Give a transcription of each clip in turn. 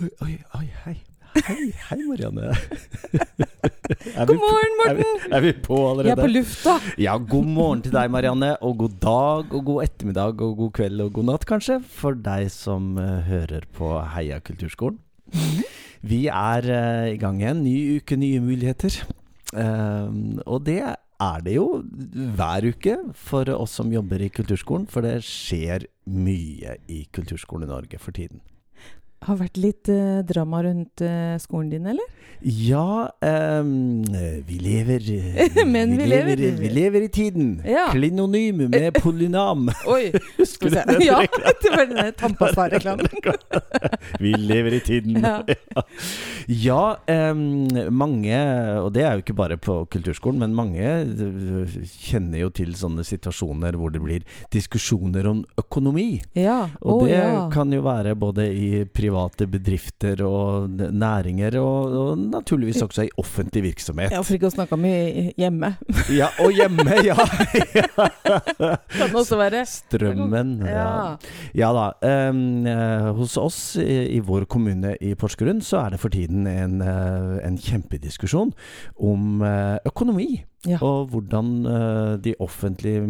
Oi, oi, hei. Hei, hei Marianne. God morgen, Er vi, Morten! er vi på Jeg allerede? er på lufta. Ja, god morgen til deg, Marianne. Og god dag, og god ettermiddag, og god kveld og god natt, kanskje. For deg som uh, hører på Heia kulturskolen. Vi er uh, i gang igjen. Ny uke, nye muligheter. Uh, og det er det jo hver uke for oss som jobber i kulturskolen. For det skjer mye i Kulturskolen i Norge for tiden. Har vært litt eh, drama rundt eh, skolen din, eller? Ja, ehm, vi lever Men vi lever. Vi lever i tiden. Ja. Klinonym med polynam. Oi! husker du se. Ja, det var den der tannpasta-reklamen. vi lever i tiden. Ja. Ja, ehm, mange, og det er jo ikke bare på kulturskolen, men mange øh, kjenner jo til sånne situasjoner hvor det blir diskusjoner om økonomi. Ja. Og oh, det ja. kan jo være både i private bedrifter og næringer, og, og naturligvis også i offentlig virksomhet. ja, for ikke å snakke om hjemme. Ja, og hjemme, ja! Kan også være. Strømmen. Ja, Ja. ja da. eh, hos oss i, i vår kommune i Porsgrunn så er det for tiden en, eh, en kjempediskusjon om eh, økonomi. Ja. Og hvordan uh, de offentlige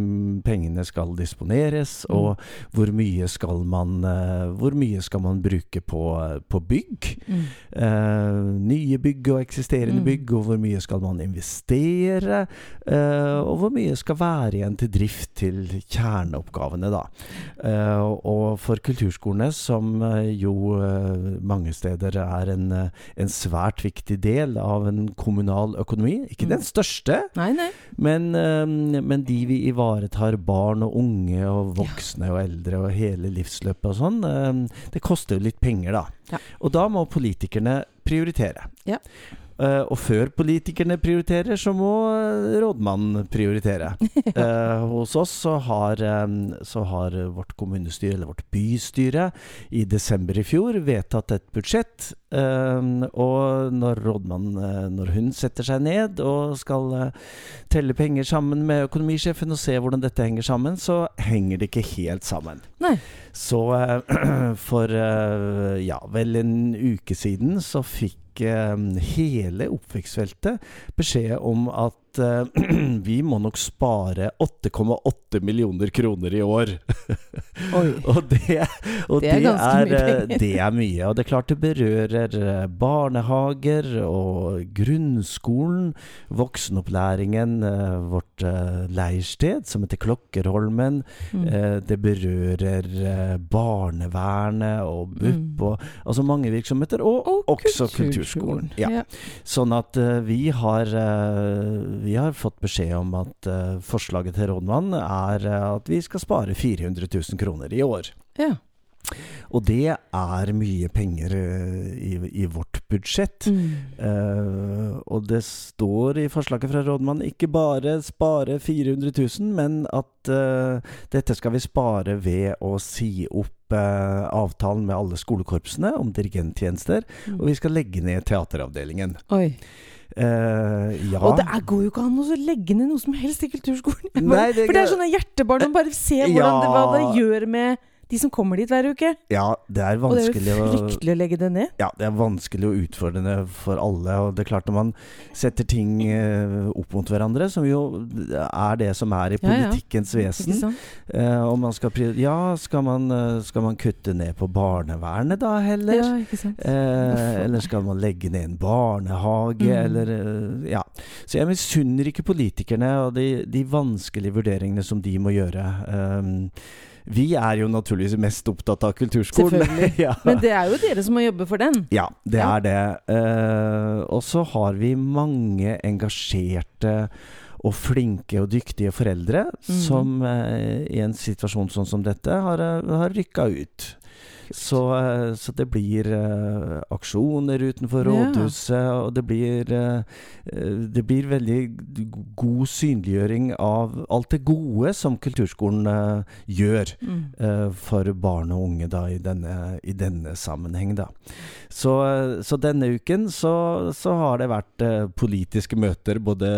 pengene skal disponeres, Mm. og hvor mye skal man, uh, hvor mye skal man bruke på, på bygg. Mm. Uh, nye bygg og eksisterende Mm. bygg, og hvor mye skal man investere? eh, og hvor mye skal være igjen til drift til kjerneoppgavene, da. Eh, og for kulturskolene, som eh, jo eh, mange steder er en, eh, en svært viktig del av en kommunal økonomi, ikke Mm. den største, Nei, nei. men, eh, men de vi ivaretar, barn og unge og voksne og eldre og hele livsløpet og sånn, eh, det koster jo litt penger, da. Ja. Og da må politikerne prioritere. Ja. Uh, og før politikerne prioriterer, så må eh, rådmannen prioritere. Uh, hos oss så har, um, så har vårt kommunestyre, eller vårt bystyre, i desember i fjor vedtatt et budsjett. Eh, og når rådmannen eh, når hun setter seg ned og skal eh, telle penger sammen med økonomisjefen og se hvordan dette henger sammen, så henger det ikke helt sammen. Nei. Så eh, for ja, vel en uke siden så fikk hele oppvekstfeltet beskjed om at eh, vi må nok spare 8,8 millioner kroner i år. Og det, og Det er ganske mye eh. Det er mye. Og det er klart det berører eh, barnehager og grunnskolen, voksenopplæringen, vårt leirsted som heter Klokkerholmen. Mm. Det berører barnevernet og BUP Mm. og altså mange virksomheter, og, Og også kulturskolen. kulturskolen. Ja. Sånn at vi, har, vi har fått beskjed om at eh, forslaget til rådmann er eh, at vi skal spare 400 000 kroner i år. ja. Og det er mye penger eh, i, i vårt budsjett. Mm. Uh, og det står i forslaget fra rådmannen ikke bare spare 400 000, men at uh, dette skal vi spare ved å si opp uh, avtalen med alle skolekorpsene om dirigenttjenester, Mm. og vi skal legge ned teateravdelingen. Oi. Eh, ja Og det er, går jo ikke an å legge ned noe som helst i kulturskolen. Nei, det- for det er sånne hjertebarn. Man bare ser hvordan det, hva det gjør med de som kommer dit hver uke. Ja, det er vanskelig Og det er jo fryktelig å legge det ned. ja, det er vanskelig og utfordrende for alle. Og det er klart når man setter ting eh, opp mot hverandre, som jo er det som er i Ja, ja. Ikke vesen eh, Om man skal Ja, skal man, eh, skal man kutte ned på barnevernet da heller? Ja, ikke sant. Eh, eller skal man legge ned en barnehage, Mm. eller eh, Ja. Så jeg misunner ikke politikerne og de, de vanskelige vurderingene som de må gjøre. Um, vi er jo naturligvis mest opptatt av kulturskolen. Ja. Men det er jo dere som må jobbe for den. Ja, det Ja. er det. Uh, og så har vi mange engasjerte og flinke og dyktige foreldre mm. som uh, i en situasjon sånn som dette har, eh, har rykka ut. Så, eh, så det blir uh, aksjoner utenfor Ja. rådhuset, og det blir eh, Det blir veldig god synliggjøring av alt det gode som kulturskolen uh, gjør Mm. for barn og unge da, i, denne, i denne sammenheng. Da. Så, så denne uken så, så har det vært politiske møter både,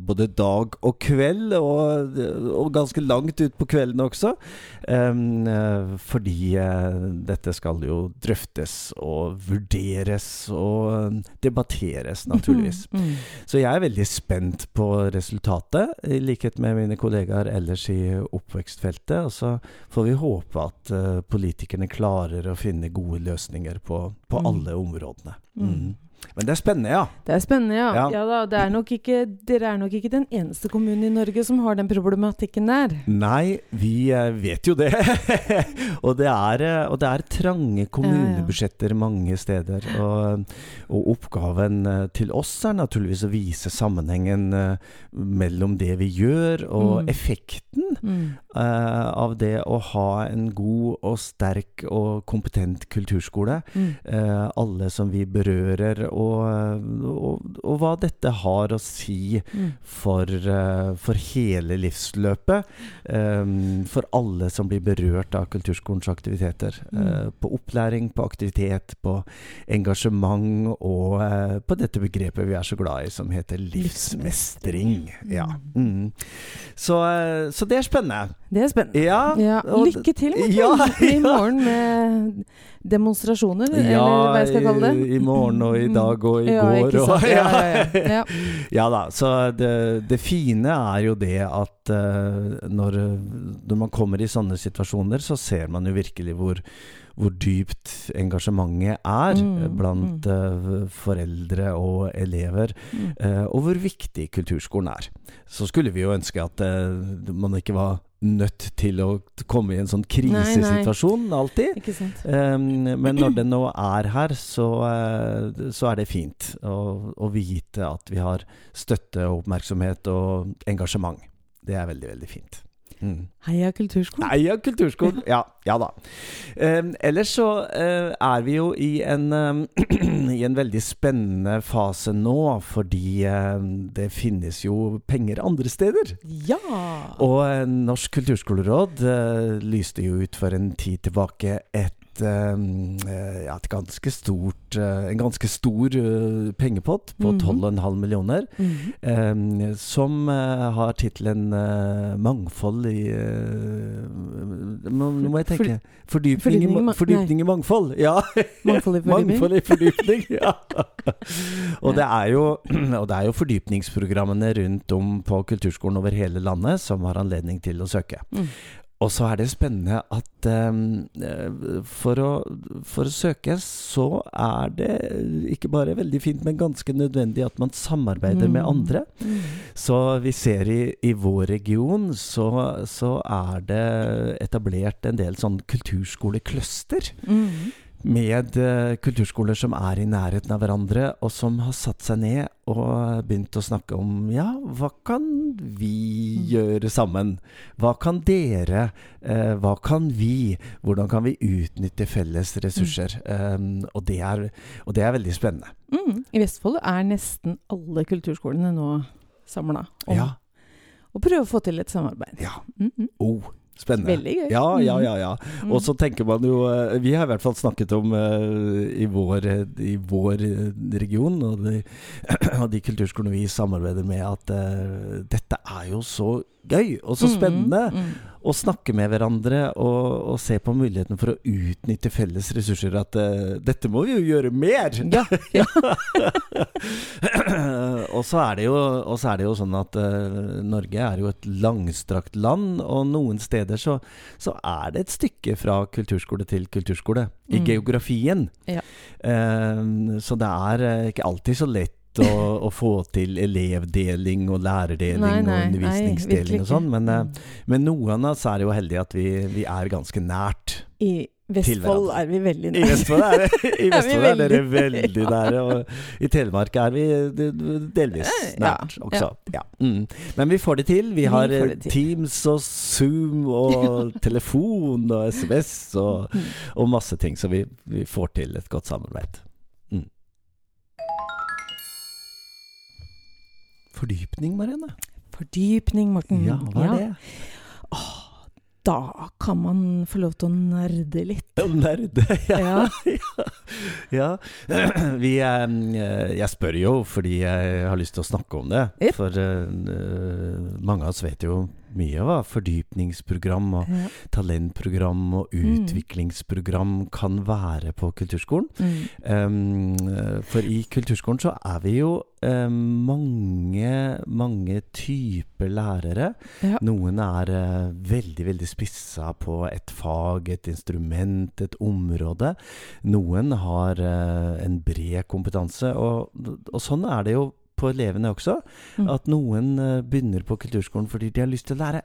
både dag og kveld, og, og ganske langt ut på kvelden også. um, fordi dette skal jo drøftes og vurderes og debatteres, naturligvis. Mm. Så jeg er veldig spent på resultatet, i likhet med mine kollegaer ellers i oppvekstfeltet. Og så får vi håpe at uh, politikerne klarer å finne gode løsninger på, på Mm. alle områdene. Mm. Men det er spennende, ja. Det er spennende, ja. Ja. ja. da, det er nok ikke, dere er nok ikke den eneste kommunen i Norge som har den problematikken der. Nei, vi eh, vet jo det. og, det er, eh, og det er trange kommunebudsjetter mange steder. Og, og oppgaven eh, til oss er naturligvis å vise sammenhengen mellom det vi gjør, og Mm. effekten Mm. Uh, av det å ha en god og sterk og kompetent kulturskole. Mm. Uh, alle som vi berører, og, og, og hva dette har å si Mm. for, eh, for hele livsløpet. Um, for alle som blir berørt av kulturskolens aktiviteter. Mm. Eh, på opplæring, på aktivitet, på engasjement og uh, på dette begrepet vi er så glad i, som heter livsmestring. Ja. Mm. Så, uh, så det er spennende. Det er spennende. Ja. Ja, lykke til Morten, Ja, i morgen med demonstrasjoner, eller hva jeg skal kalle det. i, i morgen og i dag og i ja, går. Og- Ja, ja, da, så det, det fine er jo det at uh, når, når man kommer i sånne situasjoner, så ser man jo virkelig hvor, hvor dypt engasjementet er Mm, blant blant Uh, foreldre og elever, Mm. uh, og hvor viktig kulturskolen er. Så skulle vi jo ønske at man ikke var nødt til å komme i en sånn krisesituasjon alltid. Ikke sant. Um, men når den nå er her, så, eh, så er det fint å, å vite at vi har støtte og oppmerksomhet og engasjement. Det er veldig, veldig fint. Mm. Heia kulturskolen. Heia kulturskolen. Ja, ja da. Um, ellers så eh, er vi jo i en, um, i en veldig spennende fase nå, fordi um, det finnes jo penger andre steder. Ja! Og eh, Norsk kulturskoleråd eh, lyste jo ut for en tid tilbake et eh, eh, ja, et ganske stort, eh, en ganske stor eh, pengepott på Mhm. 12,5 millioner, Mhm. eh, som har tittelen 'Mangfold i Nå må jeg tenke Fordypning, fordypning i fordypning i mangfold. Ja. Mangfold i fordypning. Mangfold i fordypning, ja. og, det er jo, og det er jo fordypningsprogrammene rundt om på kulturskolen over hele landet som har anledning til å søke. Mm. Og så er det spennende at um, for, å, for å søke så er det ikke bare veldig fint, men ganske nødvendig at man samarbeider med Mm. andre. Mm. Så vi ser i, i vår region så, så er det etablert en del sånn kulturskolecluster Mm. Med eh, kulturskoler som er i nærheten av hverandre, og som har satt seg ned og begynt å snakke om ja, hva kan vi gjøre sammen? Hva kan dere? Eh, hva kan vi? Hvordan kan vi utnytte felles ressurser? Um, og, det er, og det er veldig spennende. Mm. I Vestfold er nesten alle kulturskolene nå samla om Ja. å prøve å få til et samarbeid. ja. Mm -hmm. Oh, spennende. Veldig gøy. Ja, ja, Mm. ja. ja. Mm. Og så tenker man jo eh, Vi har i hvert fall snakket om eh, i vår, i vår eh, region og de, og de kulturskolene vi samarbeider med, at uh, dette er jo så gøy og så Mm, spennende mm. å snakke med hverandre og, og se på muligheten for å utnytte felles ressurser. At uh, dette må vi jo gjøre mer! Ja, ja. og, så er det jo, og så er det jo sånn at uh, Norge er jo et langstrakt land, og noen steder så, så er det et stykke fra kulturskole til kulturskole i Mm. geografien. Ja. Uh, så det er eh, ikke alltid så lett å, å få til elevdeling og lærerdeling Nei, nei, og undervisningsdeling nei, og sånn, men, men noen av oss er jo heldige at vi, vi er ganske nært. I Vestfold er vi veldig I. Vestfold er, det, i vi Vestfold er dere veldig- nære, og i Telemark er vi delvis Eh, nært også. Ja. Mm. Men vi får det til. Vi har eh. Teams og Zoom og telefon og SMS og, Mm. og masse ting, så vi, vi får til et godt samarbeid. Mm. Fordypning, Marianne. Fordypning, Morten. Ja, hva er det? Da kan man få lov til å nerde litt. Å Nerde, ja. Ja. ja. Vi, eh, jeg spør jo fordi jeg har lyst til å snakke om det. Yep. For eh, mange av oss vet jo mye av fordypningsprogram og Ja. talentprogram og Mm. utviklingsprogram kan være på kulturskolen. Mm. Um, for i kulturskolen så er vi jo um, mange, mange typer lærere. Ja. Noen er uh, veldig, veldig spissa på et fag, et instrument, et område. Noen har uh, en bred kompetanse, og, og sånn er det jo på elevene også. Mm. At noen eh, begynner på kulturskolen fordi de har lyst til å lære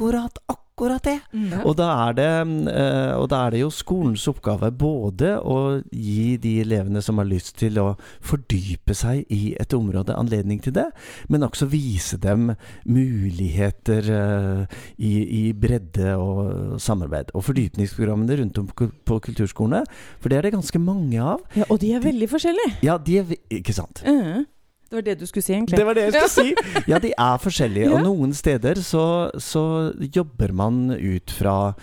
akkurat, akkurat det. Ja. Og da, er det, eh, og da er det jo skolens oppgave både å gi de elevene som har lyst til å fordype seg i et område, anledning til det, men også vise dem muligheter eh, i, i bredde og samarbeid. Og fordypningsprogrammene rundt om på kulturskolene, for det er det ganske mange av. ja, og de er veldig forskjellige. Ja, de er Ikke sant? Ja. Det var det du skulle si, egentlig. Det var det jeg skulle si! Ja, de er forskjellige. Og noen steder så, så jobber man ut fra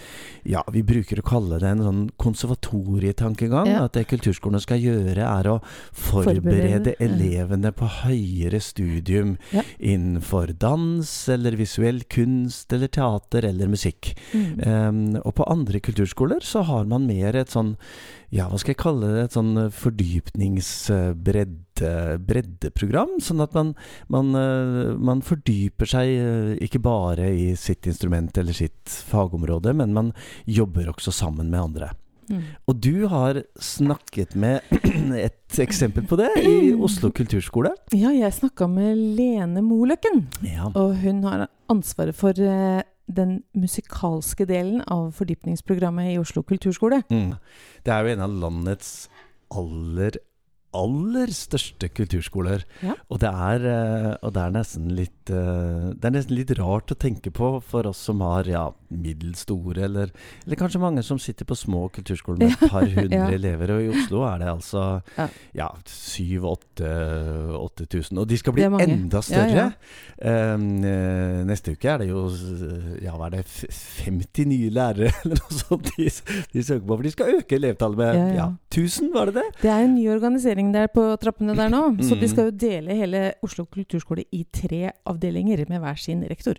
Ja, vi bruker å kalle det en sånn konservatorietankegang. Ja. At det kulturskolene skal gjøre, er å forberede, Forberede, elevene på høyere studium Ja. innenfor dans eller visuell kunst eller teater eller musikk. Mm. Um, og på andre kulturskoler så har man mer et sånn ja, hva skal jeg kalle det, et sånn fordypningsbreddeprogram. Sånn at man, man, eh, man fordyper seg eh, ikke bare i sitt instrument eller sitt fagområde, men man jobber også sammen med andre. Mm. Og du har snakket med et eksempel på det i Oslo kulturskole. Ja, jeg snakka med Lene Moløkken, Ja. og hun har ansvaret for eh, den musikalske delen av fordypningsprogrammet i Oslo kulturskole. Mm. Det er jo en av landets aller, aller største kulturskoler. Ja. Og, det er, eh, og det er litt eh, Det er nesten litt rart å tenke på for oss som har ja, middels store, eller, eller kanskje mange som sitter på små kulturskoler med et par hundre Ja. elever. Og i Oslo er det altså Ja. ja, 7000-8000. Og de skal bli enda større. Um, neste uke er det jo ja, hva er det, 50 nye lærere eller noe sånt de, de søker på. For de skal øke elevtallet med ja. 1000, var det det? Det er en ny organisering der på trappene der nå, så de skal jo dele hele Oslo kulturskole i tre avdelinger med hver sin rektor.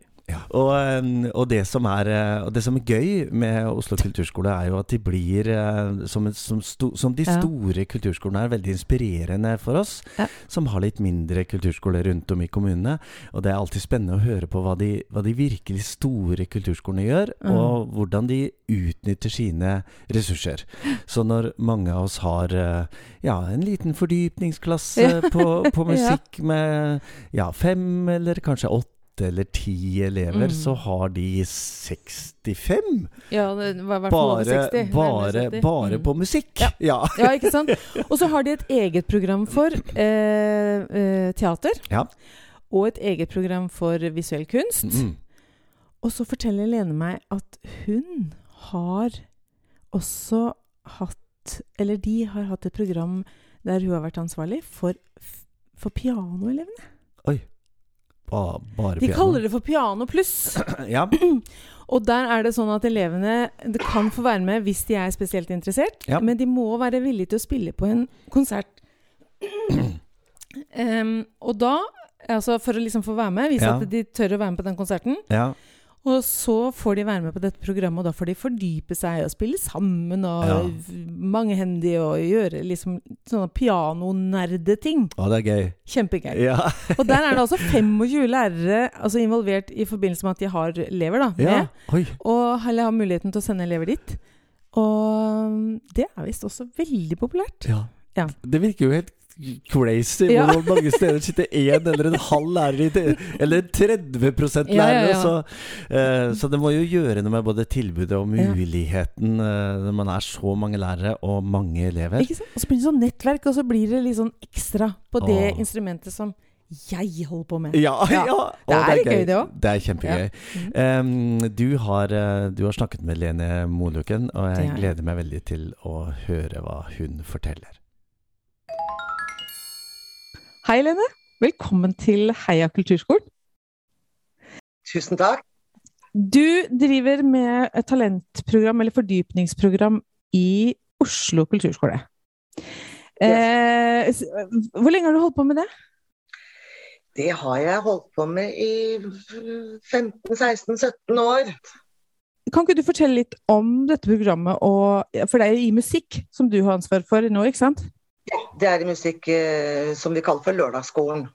Og, um, og, det som er, eh, og det som er gøy med Oslo kulturskole, er jo at de blir, eh, som, som, sto, som de Ja. store kulturskolene, er veldig inspirerende for oss Ja. som har litt mindre kulturskoler rundt om i kommunene. Og det er alltid spennende å høre på hva de, hva de virkelig store kulturskolene gjør, Mm. og hvordan de utnytter sine ressurser. Så når mange av oss har eh, ja, en liten fordypningsklasse Ja. på, på Ja. musikk med ja, fem eller kanskje åtte eller ti elever, Mm. så har de 65 Ja, det var i hvert fall over bare, 60. bare, bare Mm. på musikk. Ja. Ja. Ja, ikke sant? Og så har de et eget program for eh, eh, teater. Ja. Og et eget program for visuell kunst. Mm. Og så forteller Lene meg at hun har også hatt Eller de har hatt et program der hun har vært ansvarlig for, for pianoelevene. Ba, bare De kaller det for Piano pluss. Ja. Og der er det sånn at elevene det kan få være med hvis de er spesielt interessert, Ja. men de må være villige til å spille på en konsert. Um, og da, altså for å liksom få være med, vise Ja. at de tør å være med på den konserten, ja. Og så får de være med på dette programmet, og da får de fordype seg og spille sammen og Ja. mangehendig og gjøre liksom sånne pianonerdeting. Å, det er gøy. Kjempegøy. Ja. Og der er det altså 25 lærere altså involvert i forbindelse med at de har elever da, ja. Med, Og eller har muligheten til å sende elever dit. Og det er visst også veldig populært. Ja. Ja. Det virker jo helt crazy. Ja. Hvor mange steder sitter én eller en halv lærer i det, Eller 30 lærer! Ja, ja, ja. Så, uh, så det må jo gjøre noe med både tilbudet og muligheten uh, når man er så mange lærere og mange elever. Ikke sant? Og så blir det sånn nettverk, og så blir det litt sånn ekstra på det Åh. instrumentet som jeg holder på med. Ja, ja. Ja. og Det er gøy, det òg. Det er kjempegøy. Mhm. Um, du, har, eh, du har snakket med Lene Moluken, og Det jeg. gleder meg veldig til å høre hva hun forteller. Hei, Lene. Velkommen til Heia kulturskolen. Tusen takk. Du driver med et talentprogram, eller fordypningsprogram, i Oslo kulturskole. Eh, hvor lenge har du holdt på med det? Det har jeg holdt på med i 15-16-17 år. Kan ikke du fortelle litt om dette programmet, og, for det er jo i musikk som du har ansvar for nå, ikke sant? Det er musikk eh, som vi kaller for lørdagsskolen.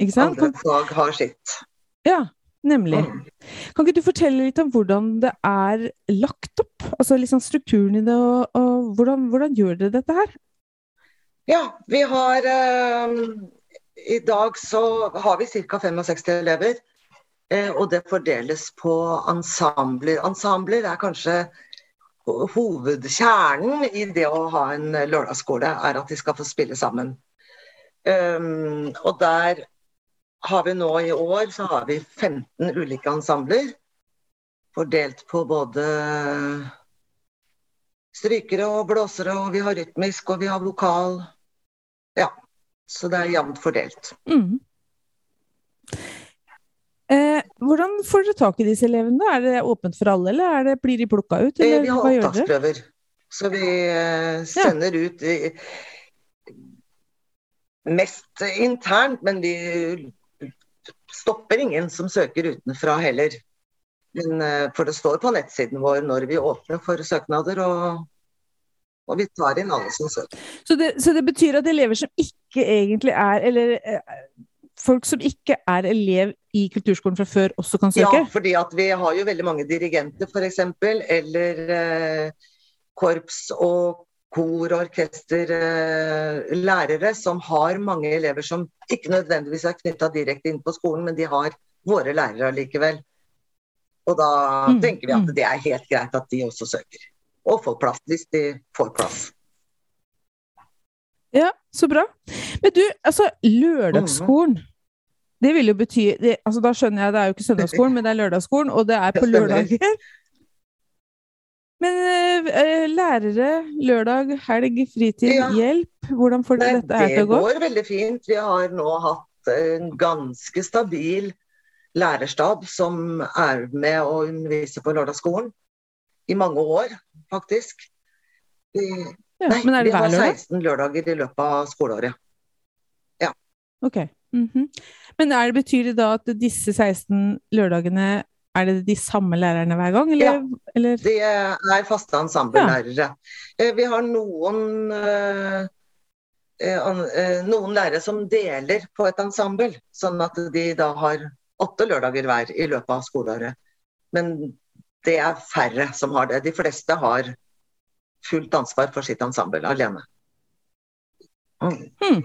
Ikke sant? Andre fag har sitt. ja, nemlig. Mm. Kan ikke du fortelle litt om hvordan det er lagt opp? Altså liksom strukturen i det, og, og hvordan, hvordan gjør dere dette her? Ja, vi har eh, I dag så har vi ca. 65 elever. eh, og det fordeles på ensembler. Ensembler er kanskje hovedkjernen i det å ha en lørdagsskole, er at de skal få spille sammen. Um, og der har vi nå i år så har vi 15 ulike ensembler. Fordelt på både strykere og blåsere, og vi har rytmisk, og vi har vokal. Ja. Så det er jevnt fordelt. Mm. Eh, hvordan får dere tak i disse elevene? Er det åpent for alle, eller er det, blir de plukka ut? Eh, Eller Vi har opptaksprøver. Så vi sender sender ut i, mest internt, men vi stopper ingen som søker utenfra heller. Men, eh, for det står på nettsiden vår når vi åpner for søknader, og, og vi tar inn alle som søker. Så det, så det betyr at elever som ikke egentlig er Eller eh, folk som ikke er elev i kulturskolen fra før, også kan søke? Ja, fordi vi har jo veldig mange dirigenter f.eks., eller eh, korps og kor, orkester, eh, lærere som har mange elever som ikke nødvendigvis er knytta direkte inn på skolen, men de har våre lærere likevel. Og da Mm, tenker vi at mm. det er helt greit at de også søker. Og får plass, hvis de får plass. Ja, så bra. Men du, altså lørdagsskolen. Det vil jo bety det, altså Da skjønner jeg det er jo ikke søndagsskolen, men det er lørdagsskolen, og det er på lørdager. Men uh, lærere, lørdag, helg, fritid, Ja. hjelp. Hvordan får dere dette her det til å gå? Det går veldig fint. Vi har nå hatt en ganske stabil lærerstab som er med å undervise på lørdagsskolen. I mange år, faktisk. Vi, Ja, nei, men det vi har hver lørdag? 16 lørdager i løpet av skoleåret. Ok. -hmm. Men er det, betyr det da at disse 16 lørdagene er det de samme lærerne hver gang, eller? eller? De er faste ensemblelærere. Ja. Vi har noen eh, eh, eh, noen lærere som deler på et ensemble, sånn at de da har åtte lørdager hver i løpet av skoleåret. Men det er færre som har det. De fleste har fullt ansvar for sitt ensemble alene. Mm.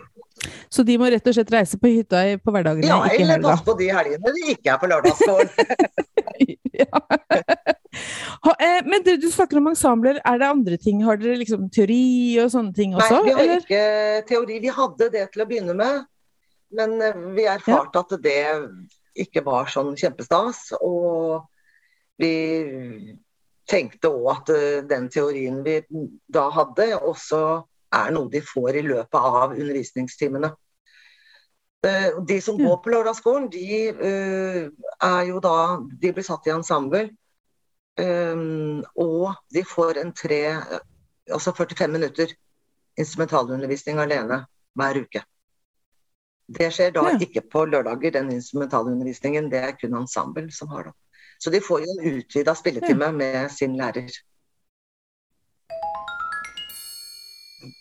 Så de må rett og slett reise på hytta i- på hverdagene, Ja, ikke i eller passe på de helgene de ikke er på lørdagsgården. ja. eh, men du, du snakker om ensembler. Er det andre ting? Har dere liksom teori og sånne ting også? Nei, vi har eller? ikke teori. Vi hadde det til å begynne med, men eh, vi erfarte at det ikke var sånn kjempestas. Og vi tenkte òg at eh, den teorien vi da hadde, også er noe de får i løpet av undervisningstimene. Eh, De som går på lørdagsskolen, de eh, er jo da De blir satt i ensemble. Um, og de får en tre, altså 45 minutter instrumentalundervisning alene hver uke. Det skjer da Ja. ikke på lørdager, den instrumentalundervisningen. Det er kun ensemble som har det. Så de får jo en utvida spilletime med sin lærer.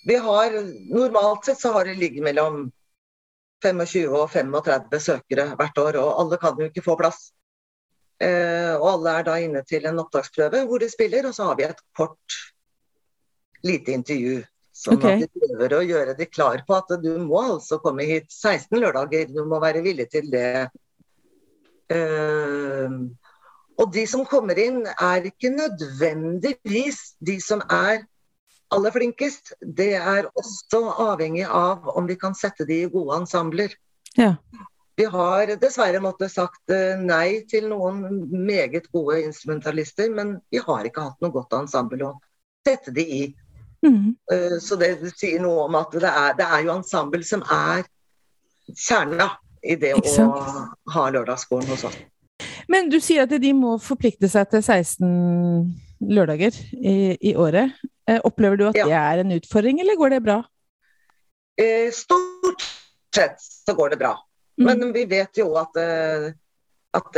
Vi har, Normalt sett så har det ligget mellom 25 og 35 søkere hvert år, og alle kan jo ikke få plass. Eh, og alle er da inne til en opptaksprøve hvor de spiller, og så har vi et kort, lite intervju Sånn okay. at de prøver å gjøre de klar på at du må altså komme hit 16 lørdager. Du må være villig til det. Eh, og de som kommer inn, er ikke nødvendigvis de som er aller flinkest. Det er også avhengig av om vi kan sette de i gode ensembler. Ja. Vi har dessverre måttet sagt eh, nei til noen meget gode instrumentalister, men vi har ikke hatt noe godt ensemble å sette de i. Mhm. Eh, Så det sier noe om at det er, det er jo ensemble som er kjerna i det å ha lørdagsskolen hos oss. Men du sier at de må forplikte seg til 16 lørdager i, i året. Eh, Opplever du at Ja. det er en utfordring, eller går det bra? Eh, Stort sett så går det bra. Mm. Men vi vet jo at, eh, at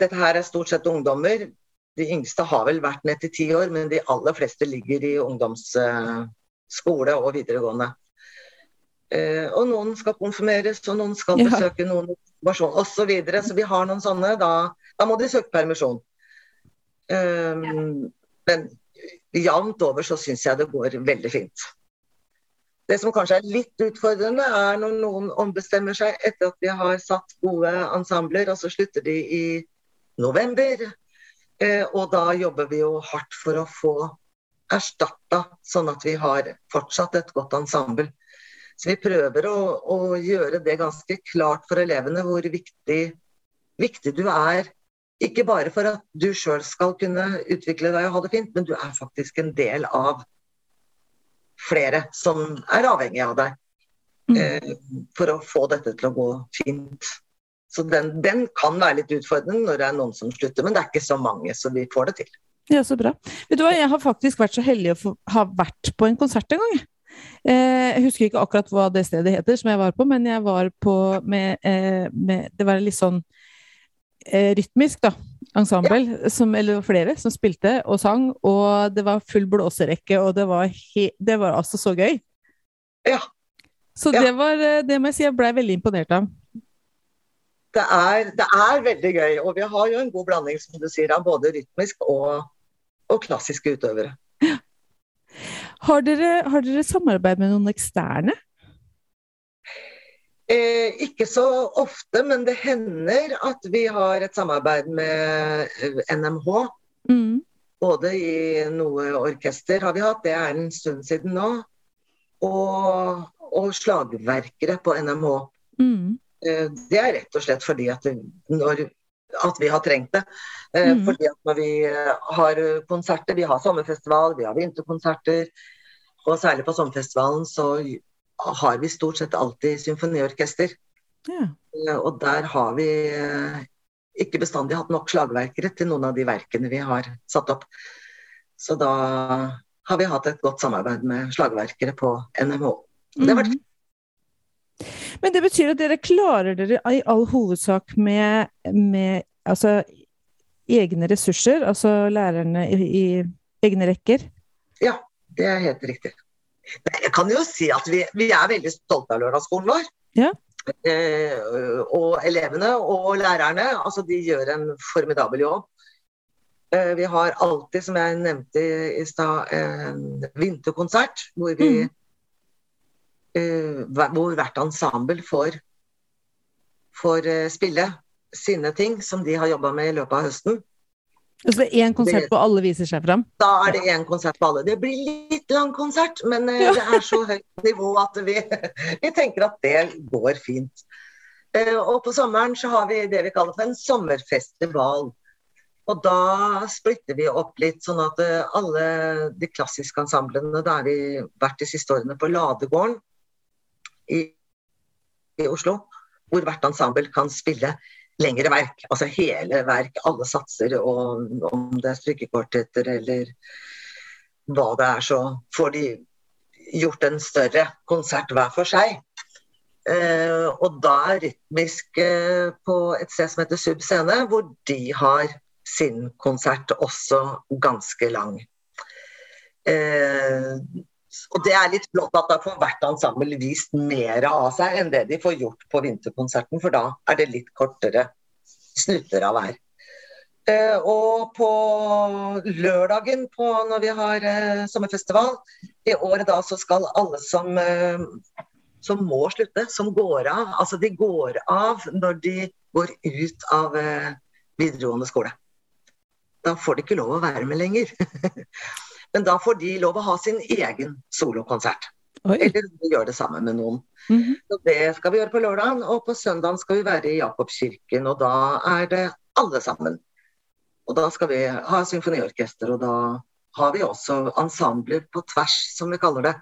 dette her er stort sett ungdommer. De yngste har vel vært ned til ti år, men de aller fleste ligger i ungdomsskole og videregående. Og noen skal konfirmeres, og noen skal Ja. besøke noen informasjon osv. Så, videre. så vi har noen sånne. Da, da må de søke permisjon. Eh, men jevnt over så syns jeg det går veldig fint. Det som kanskje er litt utfordrende, er når noen ombestemmer seg etter at vi har satt gode ensembler, og så slutter de i november. Eh, og da jobber vi jo hardt for å få erstatta, sånn at vi har fortsatt et godt ensemble. Så vi prøver å, å gjøre det ganske klart for elevene hvor viktig, viktig du er. Ikke bare for at du sjøl skal kunne utvikle deg og ha det fint, men du er faktisk en del av flere som er avhengig av deg Mm. eh, for å få dette til å gå fint. Så den, den kan være litt utfordrende når det er noen som slutter, men det er ikke så mange, så vi får det til. Ja, så bra. Vet du hva, jeg har faktisk vært så heldig å ha vært på en konsert en gang. jeg. Eh, jeg husker ikke akkurat hva det stedet heter som jeg var på, men jeg var på med, eh, med Det var litt sånn rytmisk, da. Ensemble, som, eller flere, som spilte og sang. Og det var full blåserekke, og det var, he, det var altså så gøy. Ja. Så Ja. det var eh, Det må jeg si jeg blei veldig imponert av. Det er, det er veldig gøy, og vi har jo en god blanding som du sier, av både rytmisk og, og klassiske utøvere. Har dere, har dere samarbeid med noen eksterne? Eh, ikke så ofte, men det hender at vi har et samarbeid med eh, NMH. Mm. Både i noe orkester har vi hatt, det er en stund siden nå. Og, og slagverkere på NMH. Mm. Eh, Det er rett og slett fordi at, når, at vi har trengt det. Eh, mm. Fordi at når vi eh, har konserter, vi har sommerfestival, vi har vinterkonserter, og særlig på sommerfestivalen så har vi stort sett alltid symfoniorkester. Ja. Eh, Og der har vi eh, ikke bestandig hatt nok slagverkere til noen av de verkene vi har satt opp. Så da har vi hatt et godt samarbeid med slagverkere på NMH. Det har vært Mhm. Men det betyr at dere klarer dere i all hovedsak med, med altså, egne ressurser, altså lærerne i, i egne rekker? Ja, det er helt riktig. Jeg kan jo si at vi, vi er veldig stolte av lørdagsskolen vår. Ja. Eh, og elevene og lærerne, altså de gjør en formidabel jobb. Eh, vi har alltid, som jeg nevnte i, stad, en vinterkonsert hvor vi mm. eh, hvor hvert ensemble får, får eh, spille sine ting som de har jobba med i løpet av høsten. Altså det er én konsert på alle viser seg fram? Da er det én konsert på alle. Det blir litt lang konsert, men eh, Ja. det er så høyt nivå at vi, vi tenker at det går fint. Eh, og på sommeren så har vi det vi kaller for en sommerfestival. Og da splitter vi opp litt, sånn at eh, alle de klassiske ensemblene Da har vi vært de siste årene på Ladegården i, i Oslo, hvor hvert ensemble kan spille lengre verk. Altså hele verk, alle satser, og om det er stykkekvartetter eller hva det er, så får de gjort en større konsert hver for seg. Eh, og da er rytmisk eh, på et sted som heter Sub Scene, hvor de har sin konsert også ganske lang. Eh, og det er litt flott at da får hvert ensemble vist mer av seg enn det de får gjort på vinterkonserten, for da er det litt kortere snutter av hver. Eh, og på lørdagen på, når vi har eh, sommerfestival, i året da så skal alle som, eh, som må slutte, som går av, altså de går av når de går ut av videregående skole. Da får de ikke lov å være med lenger. Men da får de lov å ha sin egen solokonsert. Eller gjør det sammen med noen. Mhm. Så det skal vi gjøre på lørdagen, og på søndagen skal vi være i Jakobskirken. Og da er det alle sammen. Og da skal vi ha symfoniorkester, og da har vi også ensembler på tvers, som vi kaller det.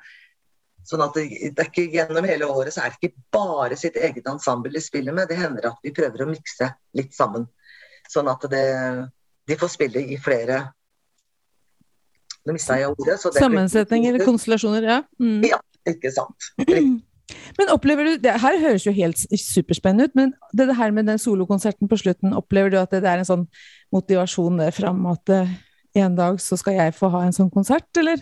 Sånn at det, det ikke gjennom hele året så er det ikke bare sitt eget ensemble de spiller med. Det hender at vi prøver å mikse litt sammen. Sånn at det, de får spille i flere Nå mista jeg ordet. så det- Sammensetning eller konstellasjoner, ja. Mm. Ja, ikke sant. Men opplever du, det her høres jo helt superspennende ut, men det, det her med den solokonserten på slutten, opplever du at det, det er en sånn motivasjon der fram at eh, en dag så skal jeg få ha en sånn konsert, eller?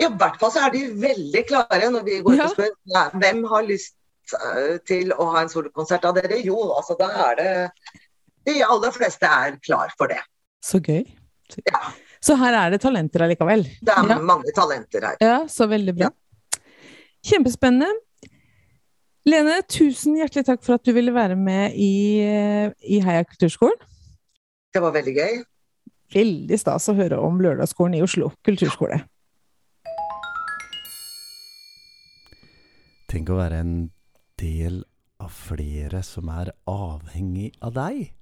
Ja, i hvert fall så er de veldig klare når vi går ut Ja. og spør ja, hvem har lyst eh, til å ha en solokonsert av dere. Jo, altså da er det De aller fleste er klar for det. Så gøy. Ja. Så her er det talenter allikevel. Det er Ja. mange talenter her. Ja, så veldig bra. Kjempespennende. Lene, tusen hjertelig takk for at du ville være med i, i Heia kulturskolen. Det var veldig gøy. Veldig stas å høre om Lørdagsskolen i Oslo kulturskole. Tenk å være en del av flere som er avhengig av deg.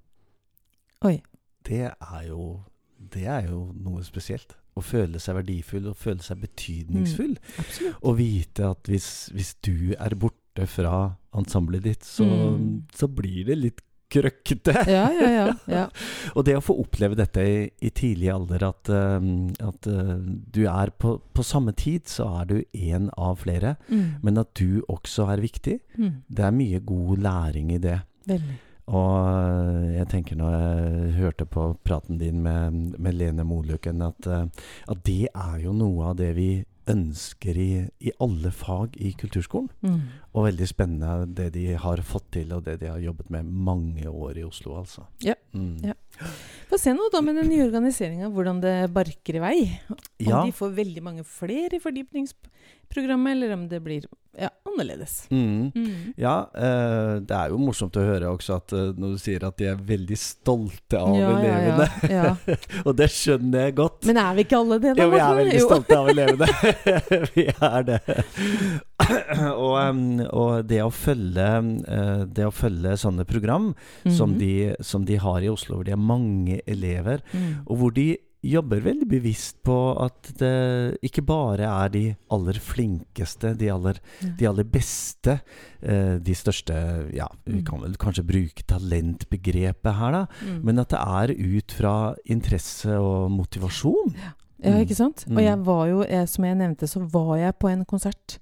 Oi. Det er jo, det er jo noe spesielt. Å føle seg verdifull og føle seg betydningsfull. Absolutt. Og vite at hvis, hvis du er borte fra ensemblet ditt, så, Mm. så blir det litt krøkkete. Ja, ja, ja. ja. Og det å få oppleve dette i, i tidlig alder, at, uh, at uh, du er på, på samme tid, så er du én av flere, Mm. men at du også er viktig, Mm. det er mye god læring i det. Veldig. Og uh, jeg tenker når jeg hørte på praten din med, med Lene Moluken, at, uh, at det er jo noe av det vi ønsker i, i alle fag i kulturskolen. Mm. Og veldig spennende det de har fått til, og det de har jobbet med mange år i Oslo, altså. Ja, Mm. ja. Få se nå da med den nye organiseringa, hvordan det barker i vei. Om Ja. de får veldig mange flere i fordypningsprogrammet, eller om det blir ja, annerledes. Mm. Mm. Ja, eh, det er jo morsomt å høre også at eh, når du sier at de er veldig stolte av Ja, elevene. ja, ja. og det skjønner jeg godt. Men er vi ikke alle det, da? jo, vi er veldig Jo. stolte av elevene. vi er det. og, og det å følge eh, Det å følge sånne program som, Mhm. de, som de har i Oslo, hvor de har mange elever, Mm. og hvor de jobber veldig bevisst på at det ikke bare er de aller flinkeste, de aller, Ja. de aller beste, eh, de største Ja, vi Mm. kan vel kanskje bruke talentbegrepet her, da. Mm. Men at det er ut fra interesse og motivasjon. Ja, Mm. ikke sant? Og Mm. jeg var jo, jeg, som jeg nevnte, så var jeg på en konsert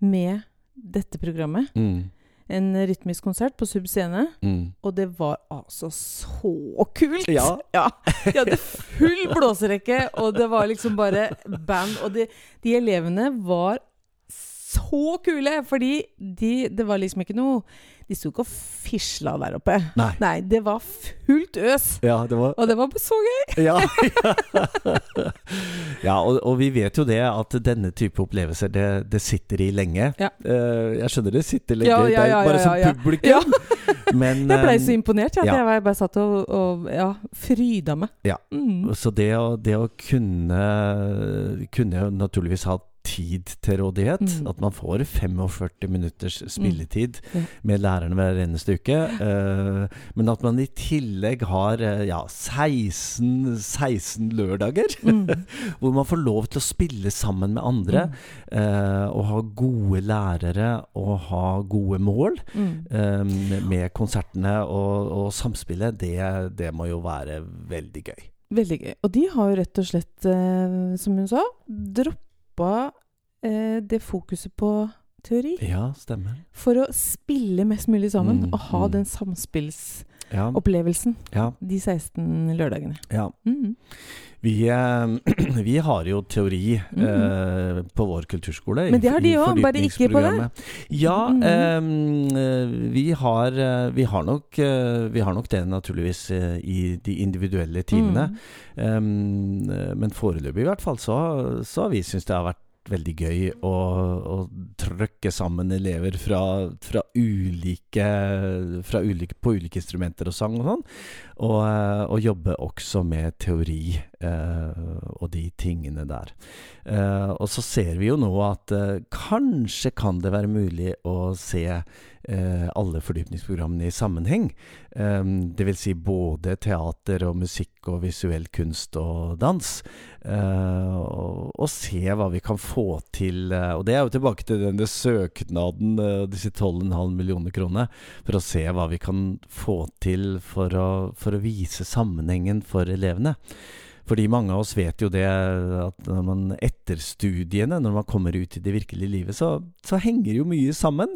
med dette programmet. Mm. En rytmisk konsert på Sub Scene. Mm. Og det var altså så kult! Ja. ja. De hadde full blåserekke, og det var liksom bare band. Og de, de elevene var så kule, fordi de, det var liksom ikke noe De sto ikke og fisla der oppe. Nei. Nei, det var fullt øs. Ja, det var Og det var så gøy! Ja, ja og, og vi vet jo det at denne type opplevelser, det, det sitter i lenge. Ja. Uh, jeg skjønner det sitter lenge Ja, ja, ja, bare som publikum. Ja. Men Jeg blei eh, så imponert, ja, at ja. jeg bare satt og, og ja, fryda meg. Ja. Mm. Så det å, det å kunne Kunne naturligvis ha tid til rådighet. Mm. At man får 45 minutters spilletid Ja. med lærerne hver eneste uke. Uh, men at man i tillegg har eh, ja, 16, 16 lørdager. Mm. Hvor man får lov til å spille sammen med andre. Uh, og ha gode lærere og ha gode mål Mm. eh, med konsertene og, og samspillet. Det, det må jo være veldig gøy. Veldig gøy. Og de har jo rett og slett, eh, som hun sa, droppa eh, det fokuset på teori. Ja, stemmer. For å spille mest mulig sammen Mm, og ha mm. den samspills... Ja. opplevelsen ja, de 16 lørdagene. ja. Mhm. Vi, eh, vi har jo teori Mhm. eh, på vår kulturskole. Men det har de òg, bare ikke på det Ja, mm. eh, vi, har, eh, vi, har nok, eh, vi har nok det naturligvis i de individuelle timene. Mm. Um, men foreløpig i hvert fall så, så har vi syntes det har vært veldig gøy å, å trøkke sammen elever fra, fra ulike, fra ulike På ulike instrumenter og sang og sånn. Og, eh, og jobbe også med teori og de tingene der. Eh, og så ser vi jo nå at eh, kanskje kan det være mulig å se eh, alle fordypningsprogrammene i sammenheng. Det vil si både teater og musikk og visuell kunst og dans. Eh, og, se hva vi kan få til. eh, og det er jo tilbake til denne søknaden, disse 12,5 millioner kroner, for å se hva vi kan få til for å, for å vise sammenhengen for elevene. Fordi mange av oss vet jo det at når man etter studiene, når man kommer ut i det virkelige livet, så, så henger jo mye sammen.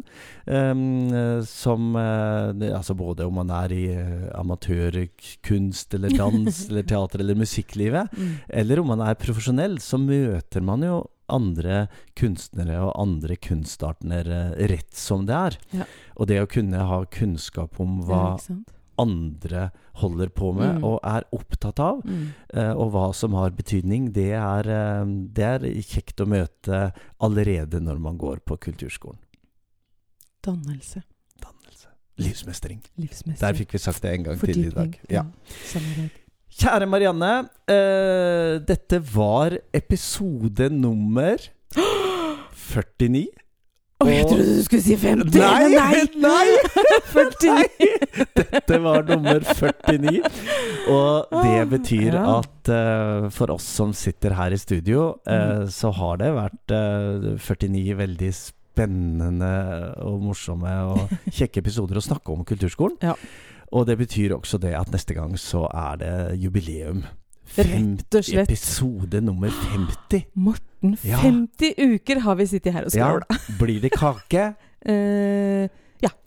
Eh, som eh, Altså både om man er i eh, amatørkunst eller dans eller teater eller musikklivet, Mm. eller om man er profesjonell, så møter man jo andre kunstnere og andre kunstartner eh, rett som det er. Ja. Og det å kunne ha kunnskap om hva Ja? Andre holder på med Mm. og er opptatt av, Mm. eh, og hva som har betydning, det er, eh, det er kjekt å møte allerede når man går på kulturskolen. Dannelse. Dannelse. Livsmestring. Livsmestring. Der fikk vi sagt det en gang til i dag. Ja. ja Kjære Marianne, eh, dette var episode nummer 49. Å, jeg trodde du skulle si 50! Nei! Nei! nei! 49! Dette var nummer 49. Og det betyr ja. at uh, for oss som sitter her i studio, uh, Mm. så har det vært uh, 49 veldig spennende og morsomme og kjekke episoder å snakke om kulturskolen. Ja. Og det betyr også det at neste gang så er det jubileum. Rett og slett. Episode nummer 50. Morten, Ja. 50 uker har vi sittet her og Ja, blir det kake? Eh,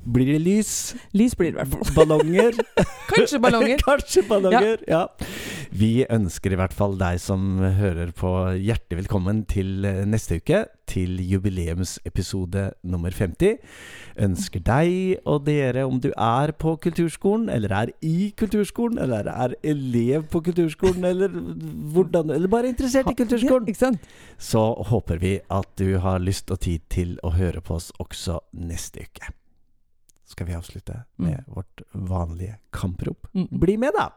Blir det lys? lys blir det i hvert fall. Ballonger? Kanskje ballonger. Kanskje ballonger, ja. Vi ønsker i hvert fall deg som hører på, hjertelig velkommen til eh, neste uke. Til jubileumsepisode nummer 50. Ønsker deg og dere, om du er på kulturskolen, eller er i kulturskolen, eller er elev på kulturskolen, eller hvordan Eller bare interessert i kulturskolen, Ja, så håper vi at du har lyst og tid til å høre på oss også neste uke. Skal vi avslutte med vårt vanlige kamprop? Mm. Bli med, da!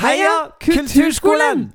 Heia! Kulturskolen!